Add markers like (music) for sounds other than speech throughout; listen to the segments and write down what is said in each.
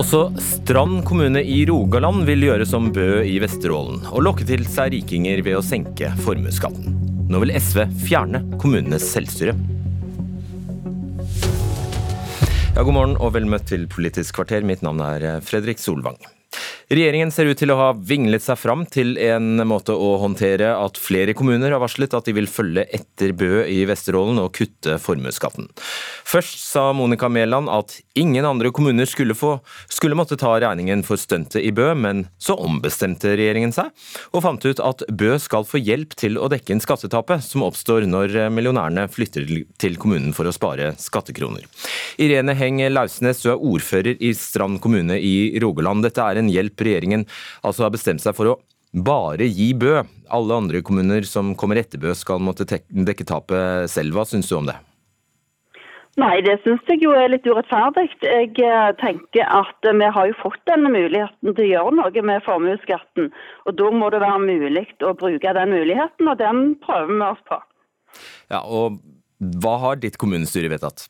Også Strand kommune i Rogaland vil gjøre som Bø i Vesterålen, og lokke til seg rikinger ved å senke formuesskatten. Nå vil SV fjerne kommunenes selvstyre. Ja, god morgen og vel møtt til Politisk kvarter. Mitt navn er Fredrik Solvang. Regjeringen ser ut til å ha vinglet seg fram til en måte å håndtere at flere kommuner har varslet at de vil følge etter Bø i Vesterålen og kutte formuesskatten. Først sa Monica Mæland at ingen andre kommuner skulle, få, skulle måtte ta regningen for stuntet i Bø, men så ombestemte regjeringen seg og fant ut at Bø skal få hjelp til å dekke inn skattetapet som oppstår når millionærene flytter til kommunen for å spare skattekroner. Irene Heng Lausnes, du er ordfører i Strand kommune i Rogaland. Dette er en hjelp regjeringen altså har bestemt seg for å bare gi Bø. Alle andre kommuner som kommer etter Bø skal måtte dekke tapet selv. Hva syns du om det? Nei, det syns jeg jo er litt urettferdig. Jeg eh, tenker at vi har jo fått denne muligheten til å gjøre noe med formuesskatten. Og da må det være mulig å bruke den muligheten, og den prøver vi oss på. Ja, og hva har ditt kommunestyre vedtatt?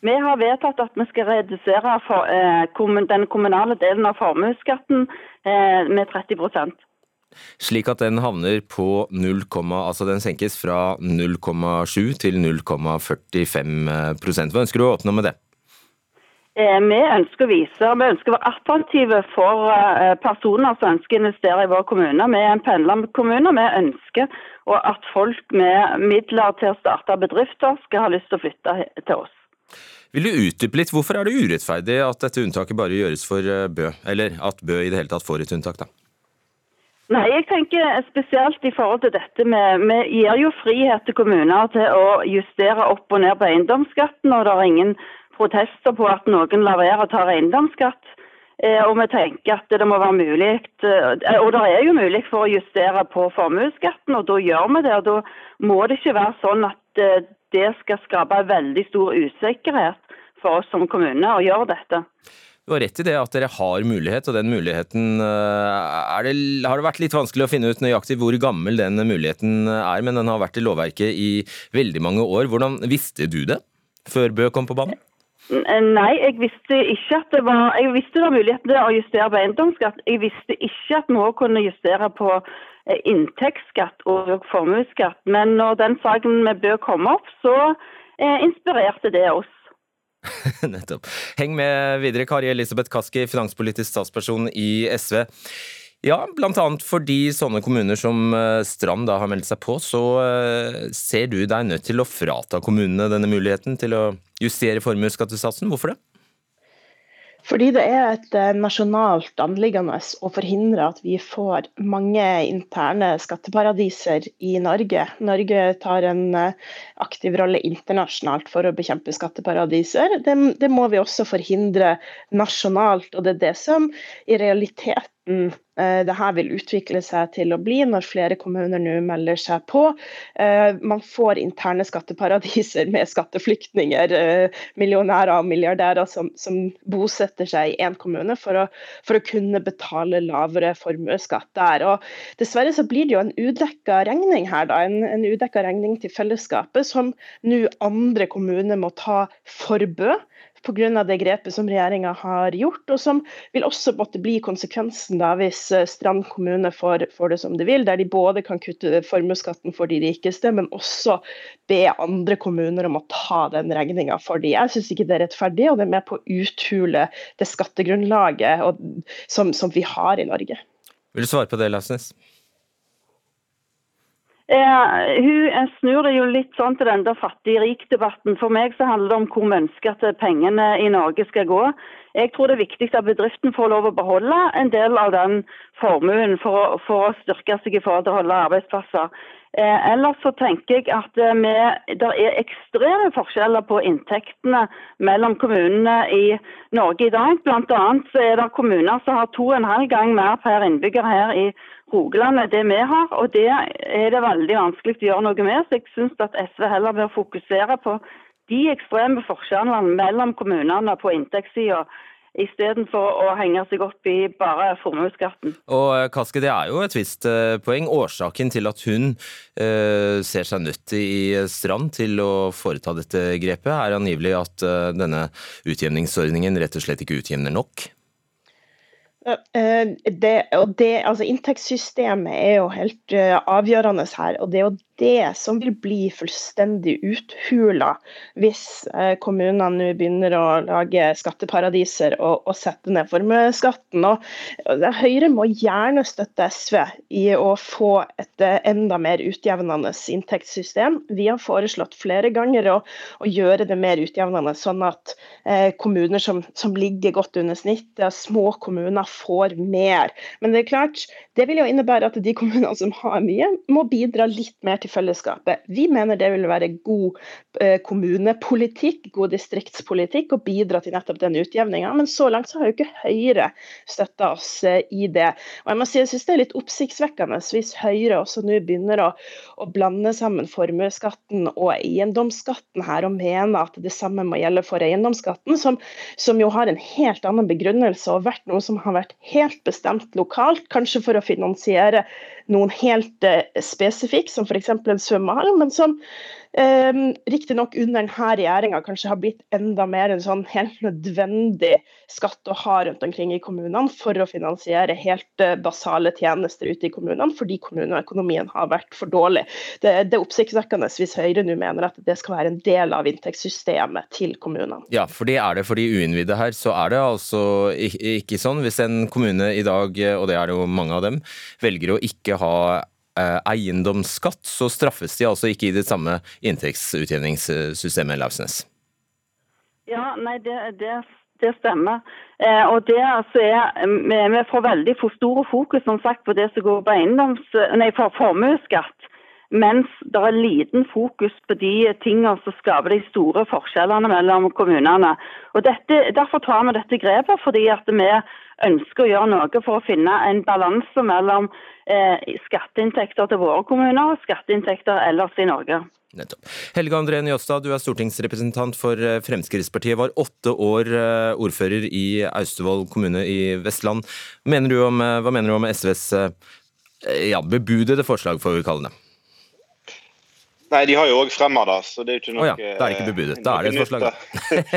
Vi har vedtatt at vi skal redusere for, eh, den kommunale delen av formuesskatten eh, med 30 Slik at den havner på 0, altså den senkes fra 0,7 til 0,45 Hva ønsker du å oppnå med det? Eh, vi ønsker å vise, vi ønsker å være attraktive for eh, personer som ønsker å investere i vår kommune. Vi er en pendlerkommune. Vi ønsker at folk med midler til å starte bedrifter skal ha lyst til å flytte til oss. Vil du utdype litt, hvorfor er det urettferdig at dette unntaket bare gjøres for eh, Bø, eller at Bø i det hele tatt får et unntak, da? Nei, jeg tenker spesielt i forhold til dette med Vi gir jo frihet til kommuner til å justere opp og ned på eiendomsskatten, og det er ingen protester på at noen lar være å ta eiendomsskatt. Eh, og vi tenker at det må være mulig, eh, og det er jo mulig for å justere på formuesskatten, og da gjør vi det. og Da må det ikke være sånn at det skal skape veldig stor usikkerhet for oss som kommune å gjøre dette. Du har rett i det at dere har mulighet, og den muligheten eh, det, har det vært litt vanskelig å finne ut nøyaktig hvor gammel den muligheten er, men den har vært i lovverket i veldig mange år. Hvordan visste du det før Bø kom på banen? Nei, jeg visste ikke at det var Jeg visste det var mulighet til å justere på eiendomsskatt. Jeg visste ikke at òg kunne justere på Eh, inntektsskatt og formuesskatt. Men når den saken med Bø kom opp, så eh, inspirerte det oss. (laughs) Nettopp. Heng med videre, Kari Elisabeth Kaski, finanspolitisk statsperson i SV. Ja, bl.a. fordi sånne kommuner som eh, Strand da har meldt seg på, så ser du deg nødt til å frata kommunene denne muligheten til å justere formuesskattesatsen. Hvorfor det? Fordi det er et eh, nasjonalt anliggende å forhindre at vi får mange interne skatteparadiser i Norge. Norge tar en eh, aktiv rolle internasjonalt for å bekjempe skatteparadiser. Det, det må vi også forhindre nasjonalt, og det er det som i realiteten Eh, det her vil utvikle seg til å bli når flere kommuner nå melder seg på. Eh, man får interne skatteparadiser med skatteflyktninger, eh, millionærer og milliardærer som, som bosetter seg i én kommune for å, for å, kunne betale lavere formuesskatt der. Og dessverre så blir det jo en udekka regning her, da. En, en udekka regning til fellesskapet som nå andre kommuner må ta forbød pga. det grepet som regjeringa har gjort, og som vil også måtte bli konsekvensen da hvis eh, Strand kommune får, får, det som de vil, der de både kan kutte formuesskatten for de rikeste, men også be andre kommuner om å ta den regninga for de. Jeg syns ikke det er rettferdig, og det er med på å uthule det skattegrunnlaget og, som, som vi har i Norge. Vil du svare på det, Lausnes? Eh, hun snur det jo litt sånn til den der fattig-rik-debatten. For meg så handler det om hvor vi ønsker at pengene i Norge skal gå. Jeg tror det er viktig at bedriften får lov å beholde en del av den formuen for, for å styrke seg i forhold til å holde arbeidsplasser. Eh, ellers så tenker jeg at eh, det er ekstreme forskjeller på inntektene mellom kommunene i Norge i dag. Annet er det kommuner som har to og en halv gang mer per innbygger her i Rogaland enn det vi har, og det er det veldig vanskelig å gjøre noe med. Så jeg syns at SV heller bør fokusere på de ekstreme forskjellene mellom kommunene på inntektssida istedenfor å henge seg opp i bare formuesskatten. Og Kaske, Det er jo et visst eh, poeng. Årsaken til at hun eh, ser seg nødt i Strand til å foreta dette grepet, er angivelig at eh, denne utjevningsordningen rett og slett ikke utjevner nok? Det, det, altså inntektssystemet er jo helt avgjørende her. og Det er jo det som vil bli fullstendig uthula hvis eh, kommunene nå begynner å lage skatteparadiser og, og sette ned formuesskatten. Høyre må gjerne støtte SV i å få et eh, enda mer utjevnende inntektssystem. Vi har foreslått flere ganger å, å gjøre det mer utjevnende, sånn at eh, kommuner som, som, ligger godt under snittet, små kommuner, får mer. Men det er klart, det vil jo innebære at de kommunene som har mye, må bidra litt mer til fellesskapet. Vi mener det vil være god eh, kommunepolitikk, god distriktspolitikk, å bidra til nettopp den utjevninga. Men så langt så har jo ikke Høyre støtta oss eh, i det. Og jeg må si jeg synes det er litt oppsiktsvekkende hvis Høyre også nå begynner å, å blande sammen formuesskatten og eiendomsskatten her, og mener at det samme må gjelde for eiendomsskatten, som, som jo har en helt annen begrunnelse og vært noe som har vært helt bestemt lokalt, kanskje for å finansiere noen helt uh, spesifikk, som f.eks. en svømmehall, men som eh, riktignok under denne regjeringa kanskje har blitt enda mer en sånn helt nødvendig skatt å ha rundt omkring i kommunene for å finansiere helt uh, basale tjenester ute i kommunene, fordi kommuneøkonomien har vært for dårlig. Det, det er oppsiktsvekkende hvis Høyre nå mener at det skal være en del av inntektssystemet til kommunene. Ja, for det er det for de uinnvidde her. Så er det altså ikke sånn. Hvis en kommune i dag, og det er det jo mange av dem, velger å ikke ha eh, eiendomsskatt, så straffes de altså ikke i det samme inntektsutjevningssystemet, Lausnes? Ja, nei, det, det, det stemmer. Eh, og det altså er, Vi får veldig for store fokus som sagt, på det som går på eiendoms, for formuesskatt. Mens det er liten fokus på de tingene som skaper de store forskjellene mellom kommunene. Og dette, Derfor tar vi dette grepet, fordi vi ønsker å gjøre noe for å finne en balanse mellom eh, skatteinntekter til våre kommuner og skatteinntekter ellers i Norge. Nettopp. Helge André Njåstad, du er stortingsrepresentant for eh, Fremskrittspartiet. Var åtte år eh, ordfører i Austevoll kommune i Vestland. Mener om, eh, hva mener du om SVs ja, bebudede forslag, får vi kalle det? Nei, de har jo òg fremma det, så det er jo ikke noe oh ja, Da er det ikke bebudet, da er det et forslag.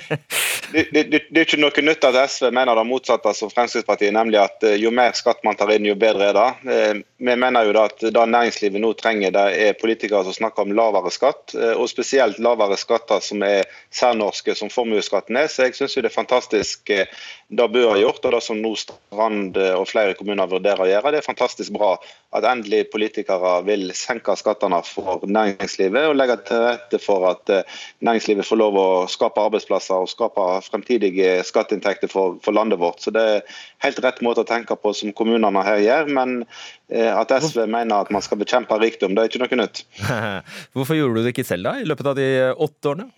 (laughs) det, det, det, er ikke noe nytt at SV mener det motsatte som Fremskrittspartiet, nemlig at eh, jo mer skatt man tar inn, jo bedre er det. Eh, vi mener jo da at det næringslivet nå trenger, det er politikere som snakker om lavere skatt, eh, og spesielt lavere skatter som er særnorske, som formuesskatten er. Så jeg syns det er fantastisk det Bø har gjort, og det som nå Strand og flere kommuner vurderer å gjøre. Det er fantastisk bra at endelig politikere vil senke skattene for næringslivet og legge til rette for at næringslivet får lov å skape arbeidsplasser og skape fremtidige skatteinntekter for, for, landet vårt. Så Det er helt rett måte å tenke på som kommunene her gjør. Men eh, at SV mener at man skal bekjempe rikdom, det er ikke noe nytt. (laughs) Hvorfor gjorde du det ikke selv da, i løpet av de åtte årene?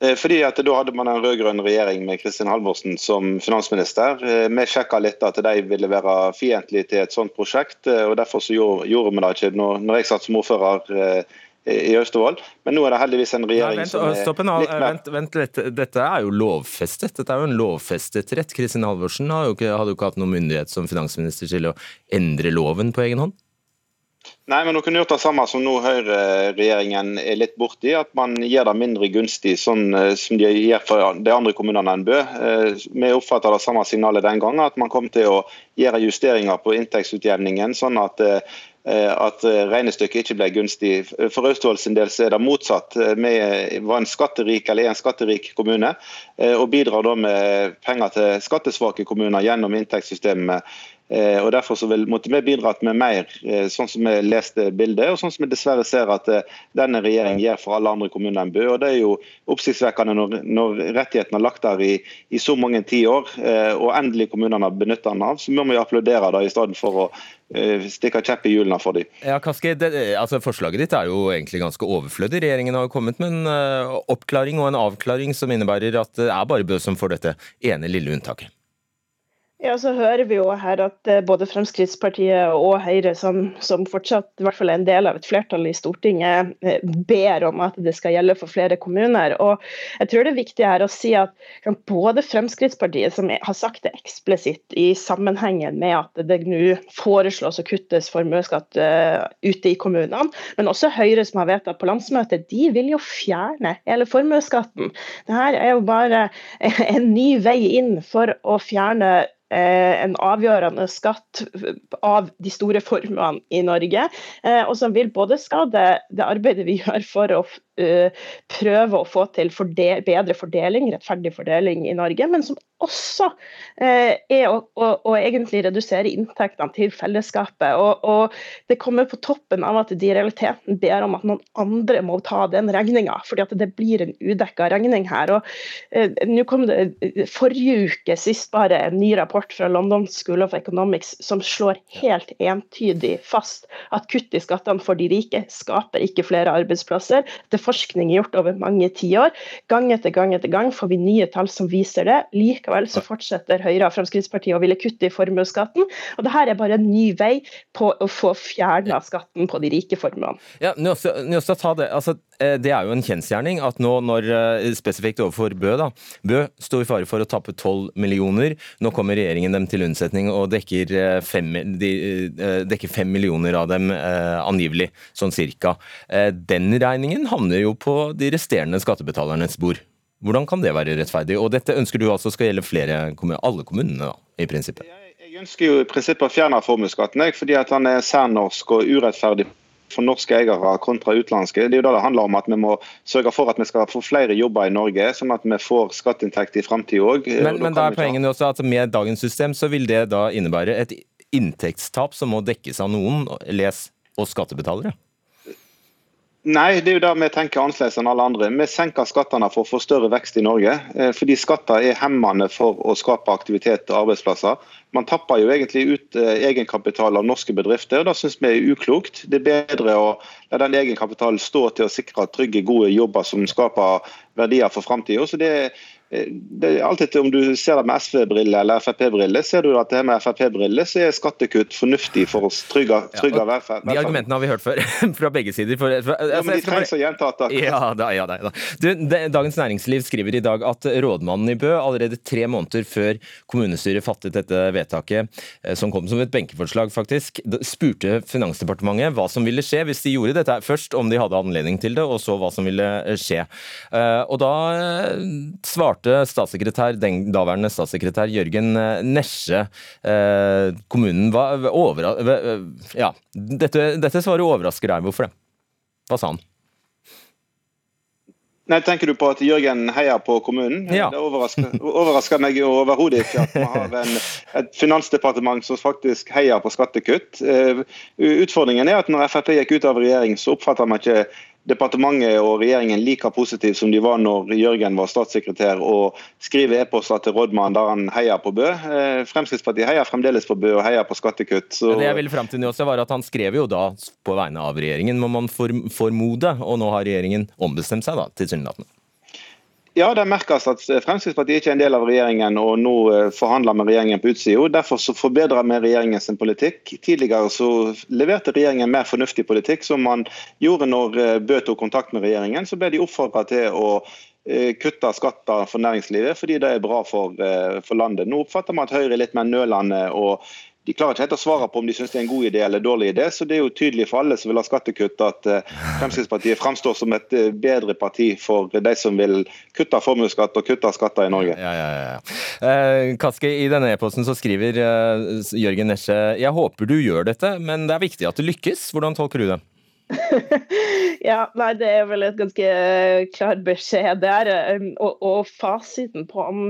Eh, fordi at Da hadde man en rød-grønn regjering med Kristin Halvorsen som finansminister. Eh, vi sjekka litt at de ville være fiendtlige til et sånt prosjekt. Eh, og Derfor så gjorde, gjorde vi det ikke når jeg satt som ordfører i Austevoll. Men nå er det heldigvis en regjering Nei, vent, som er stopp en, litt mer Vent, vent litt. Dette er jo lovfestet. Dette er jo en lovfestet rett. Kristin Halvorsen hadde jo ikke, hadde jo ikke hatt noen myndighet som finansminister til å endre loven på egen hånd? Nei, men hun kunne gjort det samme som nå Høyre-regjeringen er litt borti. At man gjør det mindre gunstig, sånn eh, som de gjør for de andre kommunene enn Bø. Eh, vi oppfatter det samme signalet den gangen, at man kom til å gjøre justeringer på inntektsutjevningen. sånn at Eh, at eh, regnestykket ikke ble gunstig. For Austevoll del så er det motsatt. Eh, vi var en skatterik eller er en skatterik kommune, og bidrar da med penger til skattesvake kommuner gjennom inntektssystemet. Og Derfor så vil, måtte vi bidratt med mer, sånn som vi leste bildet, og sånn som vi dessverre ser at denne regjeringen gjør for alle andre kommuner enn Bø. Og Det er jo oppsiktsvekkende når, når rettigheten har lagt der i, i så mange tiår, og endelig kommunene benytter den av. Så må vi applaudere det i stedet for å Eh, stikke kjepp i hjulene for dem. Ja, Kaske, det, altså Forslaget ditt er jo egentlig ganske overflødig. Regjeringen har jo kommet med en oppklaring og en avklaring som innebærer at det er bare Bø som får dette ene lille unntaket. Ja, så hører vi jo her at eh, både Fremskrittspartiet og Høyre, som, som, fortsatt i hvert fall er en del av et flertall i Stortinget, eh, ber om at det skal gjelde for flere kommuner. Og jeg tror det er viktig her å si at både Fremskrittspartiet, som har sagt det eksplisitt i sammenhengen med at det nå foreslås å kuttes formuesskatt uh, ute i kommunene, men også Høyre, som har vedtatt på landsmøtet, de vil jo fjerne hele formuesskatten. Dette er jo bare en ny vei inn for å fjerne Eh, en avgjørende skatt av de store formuene i Norge, eh, og som vil både skade det arbeidet vi gjør for å eh, prøve å få til fordel, bedre fordeling, rettferdig fordeling i Norge, men som også er å, å, å egentlig redusere inntektene til fellesskapet. Og, og, Det kommer på toppen av at de i realiteten ber om at noen andre må ta den regninga, fordi at det blir en udekka regning her. og Nå kom det forrige uke sist bare en ny rapport fra London School of Economics som slår helt entydig fast at kutt i skattene for de rike skaper ikke flere arbeidsplasser. Det er forskning gjort over mange tiår. Gang etter gang etter gang får vi nye tall som viser det. Likevel så fortsetter Høyre og Fremskrittspartiet å ville kutte i formuesskatten. Og det her er bare en ny vei på å få fjerna skatten på de rike formuene. Ja, Njåstad, ta det. Altså, det er jo en kjensgjerning at nå når eh, spesifikt overfor Bø, da, Bø står i fare for å tappe 12 millioner. Nå kommer regjeringen dem til unnsetning og dekker eh, fem, de, eh, dekker fem millioner av dem eh, angivelig, sånn cirka. Den regningen havner jo på de resterende skattebetalernes bord. Hvordan kan det være rettferdig? Og dette ønsker du altså skal gjelde flere, alle kommunene, da, i prinsippet? Jeg ønsker jo i prinsippet å fjerne formuesskatten, fordi at han er særnorsk og urettferdig for norske eiere kontra utenlandske. Det er jo da det handler om at Vi må sørge for at vi skal få flere jobber i Norge, sånn at vi får skatteinntekter i framtida òg. Men, men da er poenget også at med dagens system så vil det da innebære et inntektstap som må dekkes av noen, les oss skattebetalere? Nei, det er jo der vi tenker annerledes enn alle andre. Vi senker skattene for å få større vekst i Norge. Eh, fordi skatter er hemmende for å skape aktivitet og arbeidsplasser. Man tapper jo egentlig ut eh, egenkapital av norske bedrifter, og det syns vi er uklokt. Det er bedre å la den egenkapitalen stå til å sikre trygge, gode jobber som skaper verdier for framtida. Så det er alltid Om du ser det med SV-briller eller Frp-briller, ser du at det med Frp-briller så er skattekutt fornuftig for å trygge, trygge velferd. De argumentene har vi hørt før, (laughs) fra begge sider. For, for, altså, ja, men de trengs å gjentatt. Ja, da, ja, da. Du, Dagens Næringsliv skriver i dag at rådmannen i Bø allerede tre måneder før kommunestyret fattet dette vedtaket, eh, som kom som et benkeforslag, faktisk, spurte Finansdepartementet hva som ville skje hvis de gjorde dette. Først om de hadde anledning til det, og så hva som ville skje. Eh, og da svarte svarte statssekretær, den daværende statssekretær Jørgen eh, Nesje eh, kommunen var over, ja, dette, dette svaret overrasker deg. Hvorfor det? Hva sa han? Nei, Tenker du på at Jørgen heier på kommunen? Ja. Det overrasker, overrasker meg overhodet ikke at vi har en, et finansdepartement som faktisk heier på skattekutt. Uh, utfordringen er at når Frp gikk ut av regjering, så oppfatter man ikke departementet og regjeringen like positiv som de var når Jørgen var statssekretær og skriver e-poster til rådmannen der han heier på Bø. Eh, Fremskrittspartiet heier fremdeles på Bø og heier på skattekutt. Så... Det jeg ville frem til også var at Han skrev jo da på vegne av regjeringen, må man formode, og nå har regjeringen ombestemt seg da, tilsynelatende. Ja, det merkes at Fremskrittspartiet ikke er en del av regjeringen og nå eh, forhandler med regjeringen på utsida. Derfor så forbedrer vi regjeringens politikk. Tidligere så leverte regjeringen mer fornuftig politikk, som man gjorde når eh, Bø tok kontakt med regjeringen. Så ble de oppfordra til å eh, kutte skatter for næringslivet, fordi det er bra for, for landet. Nå oppfatter man at Høyre er litt mer nølende og de klarer ikke helt å svare på om de syns det er en god idé eller en dårlig idé. Så det er jo tydelig for alle som vil ha skattekutt at uh, Fremskrittspartiet framstår som et uh, bedre parti for de som vil kutte formuesskatt og kutte skatter i Norge. Ja, ja, ja. Kaski, i denne e-posten så skriver Jørgen Nesje jeg håper du gjør dette, men det er viktig at det lykkes. Hvordan tolker du det? (laughs) ja, nei, det er vel et ganske eh, klar beskjed der. Um, og, og, fasiten på om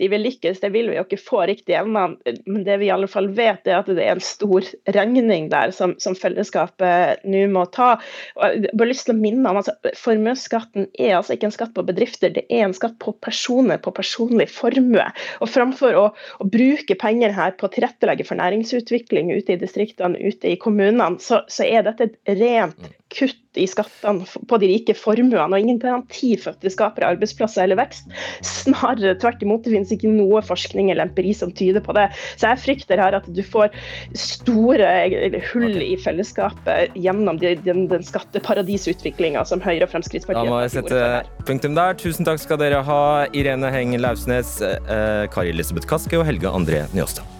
de vil lykkes, det vil vi jo ikke få riktig ennå. Men det vi i alle fall vet, er at det er en stor regning der som, som fellesskapet nå må ta. Og jeg har lyst til å minne om altså, Formuesskatten er altså ikke en skatt på bedrifter, det er en skatt på personer, på personlig formue. Og framfor å, å bruke penger her på å tilrettelegge for næringsutvikling ute i distriktene, ute i kommunene, så, så er dette et rent kutt i skattene på de rike formuene, og ingen garanti for at det skaper arbeidsplasser eller vekst. Snarere tvert imot, det finnes ikke noe forskning eller empiri som tyder på det. Så jeg frykter her at du får store hull i fellesskapet gjennom den, den, den skatteparadisutviklinga som Høyre og Fremskrittspartiet Da må jeg sette punktum der. Tusen takk skal dere ha, Irene Heng Lausnes, eh, Kari Elisabeth Kaske og Helge André Njåstad.